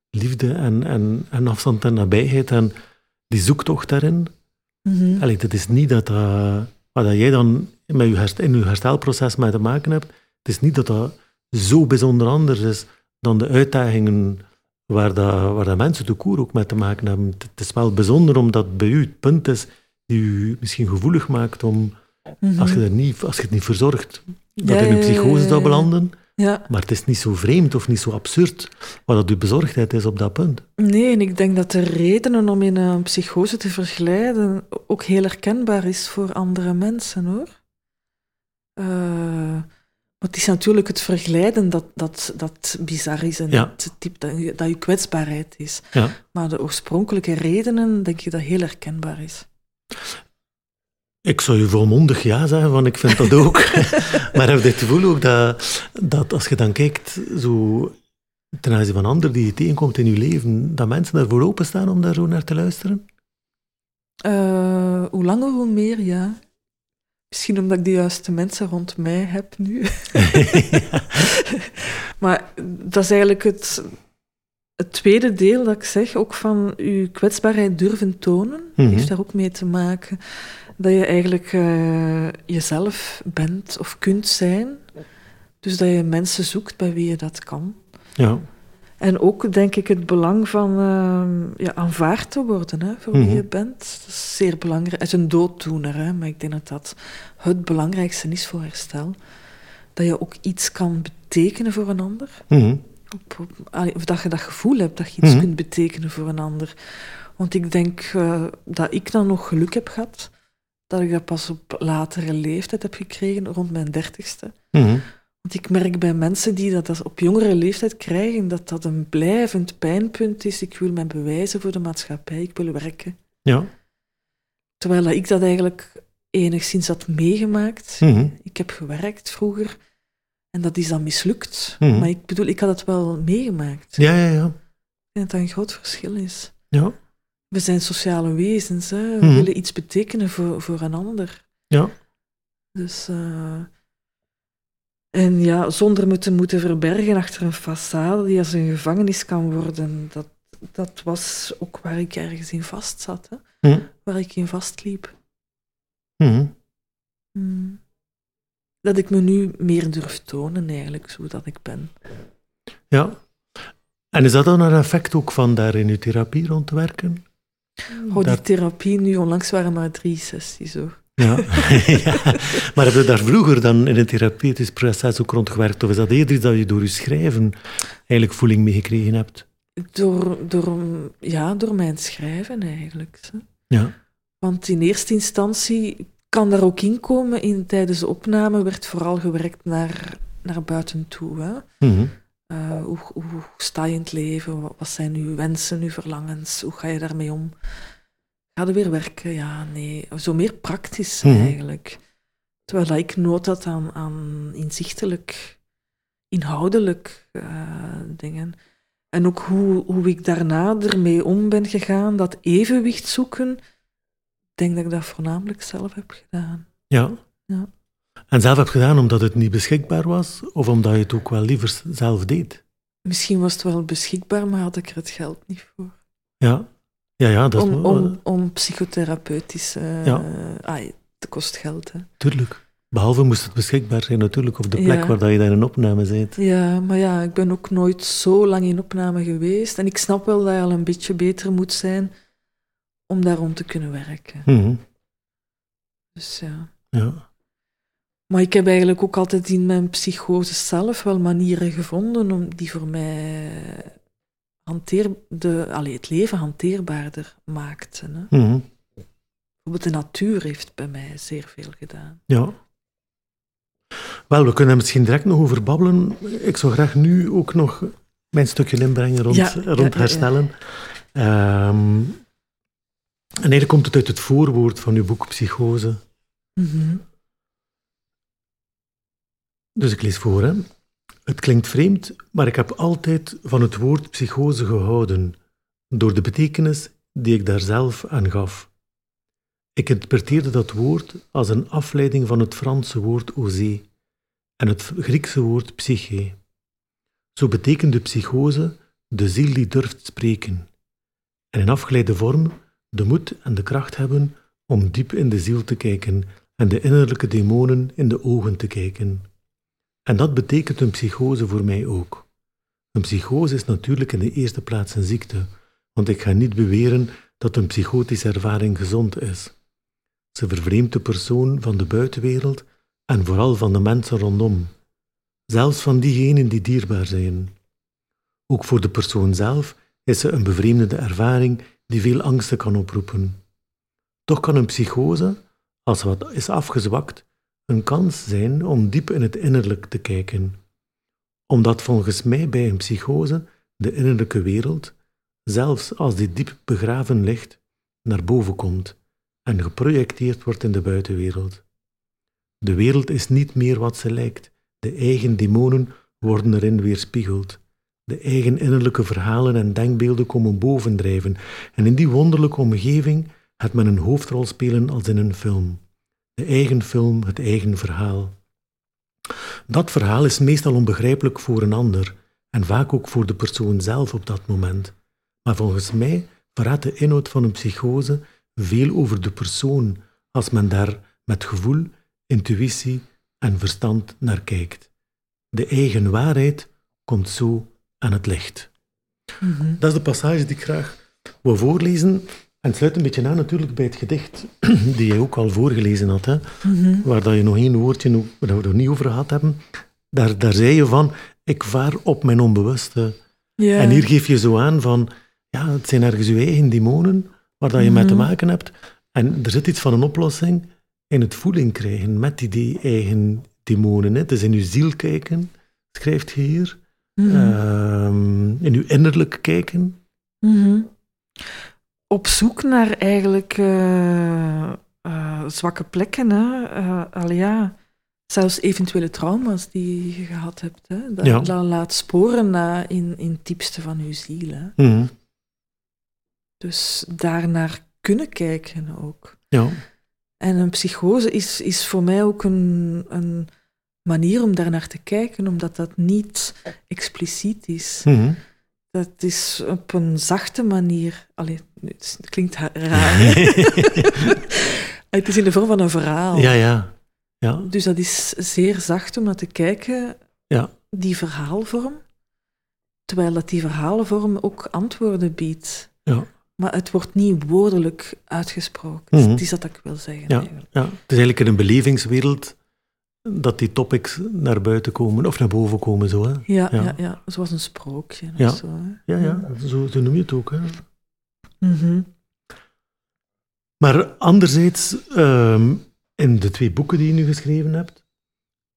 liefde en, en, en afstand en nabijheid. En die zoektocht daarin. Allee, het is niet dat, dat wat dat jij dan met je herst- in je herstelproces mee te maken hebt. Het is niet dat dat zo bijzonder anders is dan de uitdagingen waar, dat, waar dat mensen de koer ook mee te maken hebben. Het het is wel bijzonder omdat bij u het punt is die u misschien gevoelig maakt om, Mhm. als, je er niet, als je het niet verzorgt, dat in een psychose zou belanden. Ja, Maar het is niet zo vreemd of niet zo absurd wat dat uw bezorgdheid is op dat punt. nee, en ik denk dat de redenen om in een psychose te verglijden ook heel herkenbaar is voor andere mensen, hoor. Eh, maar het is natuurlijk het verglijden dat, dat, dat bizar is en Ja. het type dat, je- dat je kwetsbaarheid is. Ja. Maar de oorspronkelijke redenen, denk ik dat heel herkenbaar is. Ik zou je volmondig ja zeggen, want ik vind dat ook. maar heb je het gevoel ook dat, dat als je dan kijkt, zo ten aanzien van anderen die je tegenkomt in je leven, dat mensen daarvoor openstaan om daar zo naar te luisteren? Eh, hoe langer, hoe meer, ja. Misschien omdat ik de juiste mensen rond mij heb nu. maar dat is eigenlijk het, het tweede deel dat ik zeg, ook van uw kwetsbaarheid durven tonen, Mhm. heeft daar ook mee te maken. Dat je eigenlijk eh, jezelf bent of kunt zijn. Dus dat je mensen zoekt bij wie je dat kan. ja, En ook denk ik het belang van ehm, ja, aanvaard te worden hè, voor wie Mhm. je bent. Dat is zeer belangrijk. Het is een dooddoener, hè, maar ik denk dat dat het belangrijkste is voor herstel. Dat je ook iets kan betekenen voor een ander. Mhm. Of dat je dat gevoel hebt dat je iets Mhm. kunt betekenen voor een ander. Want ik denk eh, dat ik dan nog geluk heb gehad. Dat ik dat pas op latere leeftijd heb gekregen, rond mijn dertigste. Mhm. Want ik merk bij mensen die dat op jongere leeftijd krijgen, dat dat een blijvend pijnpunt is. Ik wil mij bewijzen voor de maatschappij, ik wil werken. ja. Terwijl dat ik dat eigenlijk enigszins had meegemaakt. Mhm. Ik heb gewerkt vroeger en dat is dan mislukt. Mhm. Maar ik bedoel, ik had het wel meegemaakt. ja, ja, ja. Denk dat dat een groot verschil is. ja. We zijn sociale wezens, hè. we Mhm. willen iets betekenen voor, voor een ander. Ja. Dus, eh, en ja, zonder moeten moeten verbergen achter een façade die als een gevangenis kan worden, dat, dat was ook waar ik ergens in vast zat, hè. Mhm. waar ik in vastliep. Mhm. Hmm. Dat ik me nu meer durf tonen, eigenlijk, zo dat ik ben. ja. En is dat dan een effect ook van daar in uw therapie rond te werken? Oh, die therapie nu onlangs waren maar drie sessies, hoor. Ja. ja. Maar heb je daar vroeger dan in een therapeutisch proces ook rond gewerkt? Of is dat eerder iets dat je door je schrijven eigenlijk voeling mee gekregen hebt? Door, door, ja, door mijn schrijven, eigenlijk. hè. Ja. Want in eerste instantie kan daar ook in komen. In, tijdens de opname werd vooral gewerkt naar, naar buiten toe. Hè? Mhm. Hoe, hoe, hoe sta je in het leven? Wat, zijn uw wensen, uw verlangens? Hoe ga je daarmee om? Ga je weer werken? Ja, nee. Zo meer praktisch Mhm. eigenlijk. Terwijl ik nood had aan, aan inzichtelijk, inhoudelijk eh, dingen. En ook hoe, hoe ik daarna ermee om ben gegaan, dat evenwicht zoeken, ik denk dat ik dat voornamelijk zelf heb gedaan. Ja. Ja. En zelf heb gedaan omdat het niet beschikbaar was, of omdat je het ook wel liever zelf deed? Misschien was het wel beschikbaar, maar had ik er het geld niet voor. Ja, ja, ja dat Om, om, om psychotherapeutisch... eh Ja. ah, het kost geld, hè. Tuurlijk. Behalve moest het beschikbaar zijn natuurlijk op de plek Ja. waar dat je daar in opname bent. Ja, maar ja, ik ben ook nooit zo lang in opname geweest. En ik snap wel dat je al een beetje beter moet zijn om daar rond te kunnen werken. Mhm. Dus ja. Ja. Maar ik heb eigenlijk ook altijd in mijn psychose zelf wel manieren gevonden om die voor mij hanteer, de, allee, het leven hanteerbaarder maakten. Hè. Mhm. Bijvoorbeeld de natuur heeft bij mij zeer veel gedaan. ja. Wel, we kunnen misschien direct nog over babbelen. Ik zou graag nu ook nog mijn stukje inbrengen rond, Ja, ja, rond ja, ja. herstellen. Ehm, en eigenlijk komt het uit het voorwoord van uw boek Psychose. Mhm. Dus ik lees voor, hè. Het klinkt vreemd, maar ik heb altijd van het woord psychose gehouden, door de betekenis die ik daar zelf aan gaf. Ik interpreteerde dat woord als een afleiding van het Franse woord osé en het Griekse woord psyche. Zo betekende psychose de ziel die durft spreken, en in afgeleide vorm de moed en de kracht hebben om diep in de ziel te kijken en de innerlijke demonen in de ogen te kijken. En dat betekent een psychose voor mij ook. Een psychose is natuurlijk in de eerste plaats een ziekte, want ik ga niet beweren dat een psychotische ervaring gezond is. Ze vervreemdt de persoon van de buitenwereld en vooral van de mensen rondom, zelfs van diegenen die dierbaar zijn. Ook voor de persoon zelf is ze een bevreemdende ervaring die veel angsten kan oproepen. Toch kan een psychose, als wat is afgezwakt, een kans zijn om diep in het innerlijk te kijken. Omdat volgens mij bij een psychose de innerlijke wereld, zelfs als die diep begraven ligt, naar boven komt en geprojecteerd wordt in de buitenwereld. De wereld is niet meer wat ze lijkt. De eigen demonen worden erin weerspiegeld. De eigen innerlijke verhalen en denkbeelden komen bovendrijven en in die wonderlijke omgeving gaat men een hoofdrol spelen als in een film. De eigen film, het eigen verhaal. Dat verhaal is meestal onbegrijpelijk voor een ander en vaak ook voor de persoon zelf op dat moment. Maar volgens mij verraadt de inhoud van een psychose veel over de persoon als men daar met gevoel, intuïtie en verstand naar kijkt. De eigen waarheid komt zo aan het licht. Mhm. Dat is de passage die ik graag wil voorlezen. En het sluit een beetje aan natuurlijk bij het gedicht die jij ook al voorgelezen had, hè? Mhm. waar dat je nog één woordje, waar we het nog niet over gehad hebben. Daar, daar zei je van, ik vaar op mijn onbewuste. En hier geef je zo aan van, ja, het zijn ergens je eigen demonen waar dat je mee te Mhm. maken hebt. En er zit iets van een oplossing in het voeling krijgen met die, die eigen demonen. Hè. Het is in je ziel kijken, schrijft je hier. Mhm. Ehm, in je innerlijk kijken. Op zoek naar eigenlijk eh, eh, zwakke plekken. Hè? Eh, al ja, zelfs eventuele trauma's die je gehad hebt. Hè? Dat, Ja. dat laat sporen na in, in het diepste van je ziel. Hè? Mhm. Dus daarnaar kunnen kijken ook. Ja. En een psychose is, is voor mij ook een, een manier om daarnaar te kijken, omdat dat niet expliciet is. Mhm. Dat is op een zachte manier. Allee, het klinkt raar. het is in de vorm van een verhaal. ja, ja. Ja, Dus dat is zeer zacht om naar te kijken, ja. die verhaalvorm. Terwijl dat die verhalenvorm ook antwoorden biedt. Ja. Maar het wordt niet woordelijk uitgesproken. Het is dat ik wil zeggen. Ja. eigenlijk. ja. Het is eigenlijk in een belevingswereld dat die topics naar buiten komen, of naar boven komen, zo. Hè? Ja, Ja. ja. Ja, zoals een sprookje. Ja. Zo, hè. Ja, ja, zo, zo noem je het ook. Hè? Mhm. Maar anderzijds, ehm, in de twee boeken die je nu geschreven hebt,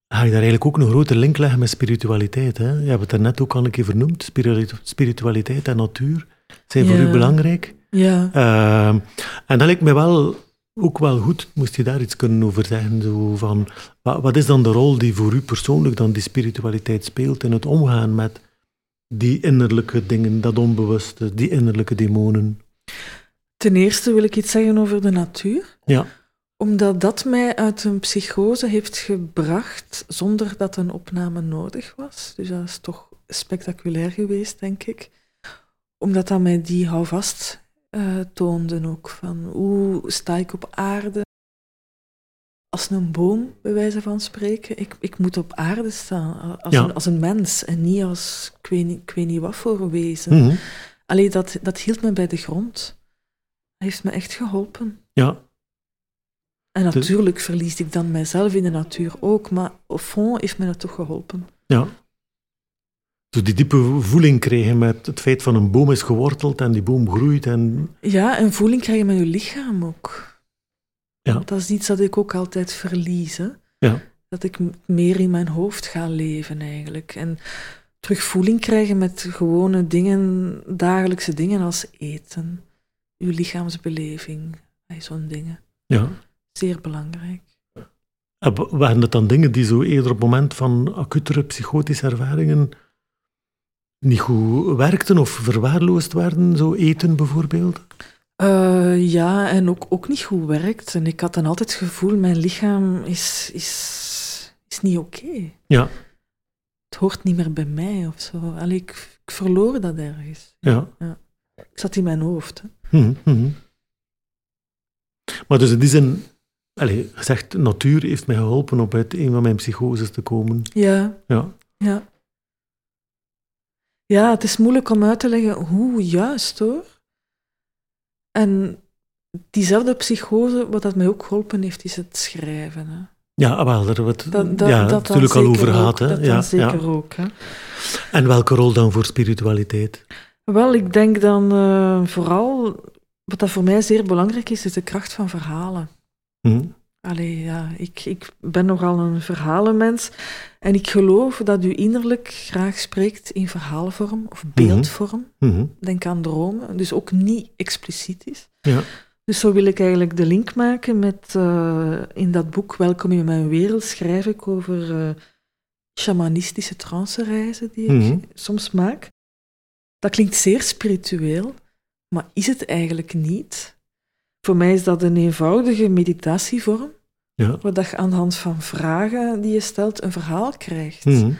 ga je daar eigenlijk ook een grote link leggen met spiritualiteit. Hè? Je hebt het daarnet ook al een keer vernoemd. Spiritu- Spiritualiteit en natuur zijn voor u belangrijk. Ja. Ehm, en dat lijkt mij wel ook wel goed, moest je daar iets kunnen over zeggen. Zo van, wat, wat is dan de rol die voor u persoonlijk dan die spiritualiteit speelt in het omgaan met die innerlijke dingen, dat onbewuste, die innerlijke demonen? Ten eerste wil ik iets zeggen over de natuur. Ja. Omdat dat mij uit een psychose heeft gebracht zonder dat een opname nodig was. Dus dat is toch spectaculair geweest, denk ik. Omdat dat mij die houvast uh, toonde ook. Van hoe sta ik op aarde? Als een boom, bij wijze van spreken. Ik, ik moet op aarde staan als, een, als een mens en niet als ik weet niet, ik weet niet wat voor wezen. Mm Allee, dat, dat hield me bij de grond. Dat heeft me echt geholpen. Ja. En natuurlijk verlies ik dan mijzelf in de natuur ook, maar au fond heeft me dat toch geholpen. Ja. Zo die diepe voeling krijgen met het feit van een boom is geworteld en die boom groeit. En... Ja, een voeling krijgen met je lichaam ook. Ja. Dat is iets dat ik ook altijd verlies. Hè? Ja. Dat ik meer in mijn hoofd ga leven eigenlijk. En terug voeling krijgen met gewone dingen, dagelijkse dingen als eten, uw lichaamsbeleving, zo'n dingen. Ja. Zeer belangrijk. Waren dat dan dingen die zo eerder op het moment van acutere psychotische ervaringen niet goed werkten of verwaarloosd werden, zo eten bijvoorbeeld? Uh, ja, en ook, ook niet goed werkt. En ik had dan altijd het gevoel, mijn lichaam is, is, is niet oké. Ja. Het hoort niet meer bij mij of zo. Allee, ik, ik verloor dat ergens. Ja. ja. Ik zat in mijn hoofd. Hè. Mm Maar dus in die zin, allee, gezegd, natuur heeft mij geholpen om uit een van mijn psychoses te komen. Ja. Ja. Ja. Ja, het is moeilijk om uit te leggen hoe juist hoor. En diezelfde psychose, wat dat mij ook geholpen heeft, is het schrijven. Hè. Ja, wel, daar hebben we het ja, natuurlijk al over gehad. Hè? Dat ja, zeker ook. Hè. En welke rol dan voor spiritualiteit? Wel, ik denk dan uh, vooral, wat dat voor mij zeer belangrijk is, is de kracht van verhalen. Hm. Allee, ja, ik, ik ben nogal een verhalenmens. En ik geloof dat u innerlijk graag spreekt in verhaalvorm of beeldvorm. Mm -hmm. Denk aan dromen, dus ook niet expliciet is. Ja. Dus zo wil ik eigenlijk de link maken met uh, in dat boek Welkom in mijn wereld schrijf ik over uh, shamanistische trance-reizen die mm -hmm. ik soms maak. Dat klinkt zeer spiritueel, maar is het eigenlijk niet. Voor mij is dat een eenvoudige meditatievorm, ja. waar dat je aan de hand van vragen die je stelt een verhaal krijgt. Mm -hmm.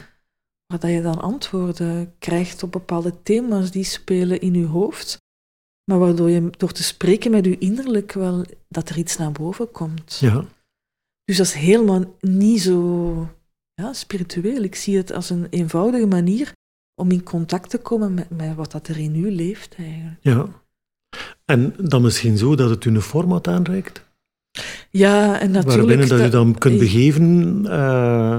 Waar dat je dan antwoorden krijgt op bepaalde thema's die spelen in je hoofd, maar waardoor je door te spreken met je innerlijk wel dat er iets naar boven komt. Ja. Dus dat is helemaal niet zo ja, spiritueel. Ik zie het als een eenvoudige manier om in contact te komen met, met wat dat er in u leeft eigenlijk. Ja. En dan misschien zo dat het u een format aanreikt? Ja, en natuurlijk... Waarbinnen dat, dat u dan kunt begeven... Uh...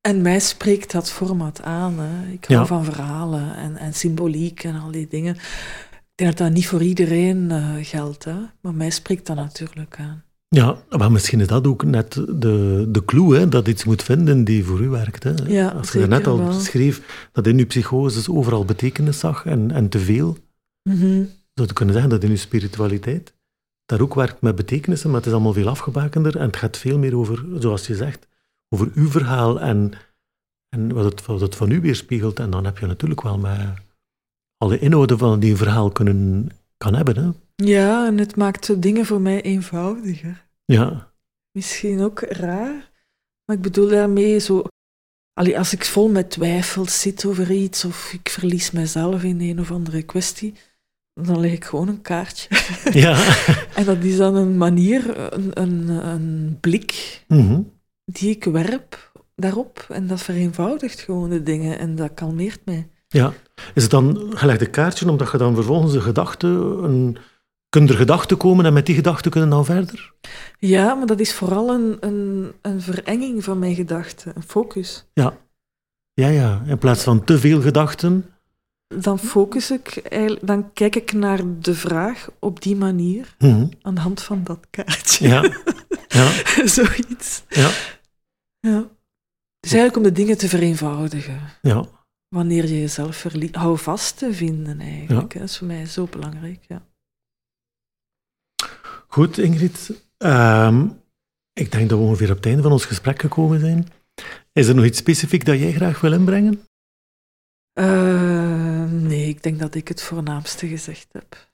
En mij spreekt dat format aan. Hè. Ik hou ja. van verhalen en, en symboliek en al die dingen. Ik denk dat dat niet voor iedereen uh, geldt, hè. maar mij spreekt dat natuurlijk aan. Ja, maar misschien is dat ook net de, de clue, hè, dat iets moet vinden die voor u werkt. Hè. Ja, Als je net al wel. schreef dat in uw psychose overal betekenis zag en, en te veel, mm -hmm. zou je kunnen zeggen dat in uw spiritualiteit daar ook werkt met betekenissen, maar het is allemaal veel afgebakender en het gaat veel meer over, zoals je zegt, over uw verhaal en, en wat, het, wat het van u weerspiegelt. En dan heb je natuurlijk wel met alle inhouden van die een verhaal kunnen, kan hebben. Hè. Ja, en het maakt dingen voor mij eenvoudiger. Ja. Misschien ook raar, maar ik bedoel daarmee zo... Allee, als ik vol met twijfels zit over iets of ik verlies mezelf in een of andere kwestie, dan leg ik gewoon een kaartje. Ja. en dat is dan een manier, een, een, een blik mm -hmm. die ik werp daarop. En dat vereenvoudigt gewoon de dingen en dat kalmeert mij. Ja. Is het dan een kaartje omdat je dan vervolgens een gedachte, een, kunnen er gedachten komen en met die gedachten kunnen dan verder? Ja, maar dat is vooral een, een, een verenging van mijn gedachten, een focus. Ja. Ja, ja. In plaats van te veel gedachten. Dan focus ik, dan kijk ik naar de vraag op die manier, mm -hmm. aan de hand van dat kaartje. Ja. ja. Zoiets. Ja. ja. Dus eigenlijk om de dingen te vereenvoudigen. Ja. Wanneer je jezelf hou vast te vinden eigenlijk. Ja. Dat is voor mij zo belangrijk, ja. Goed, Ingrid. Um, ik denk dat we ongeveer op het einde van ons gesprek gekomen zijn. Is er nog iets specifiek dat jij graag wil inbrengen? Uh, nee, ik denk dat ik het voornaamste gezegd heb.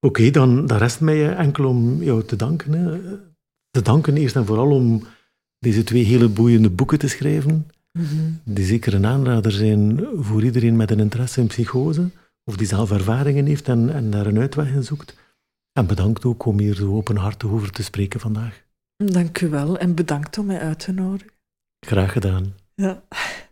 Oké, dan, dan rest mij enkel om jou te danken. Hè. Te danken eerst en vooral om deze twee hele boeiende boeken te schrijven, mm die zeker een aanrader zijn voor iedereen met een interesse in psychose, of die zelf ervaringen heeft en, en daar een uitweg in zoekt. En bedankt ook om hier zo openhartig over te spreken vandaag. Dank u wel en bedankt om mij uit te nodigen. Graag gedaan. Ja.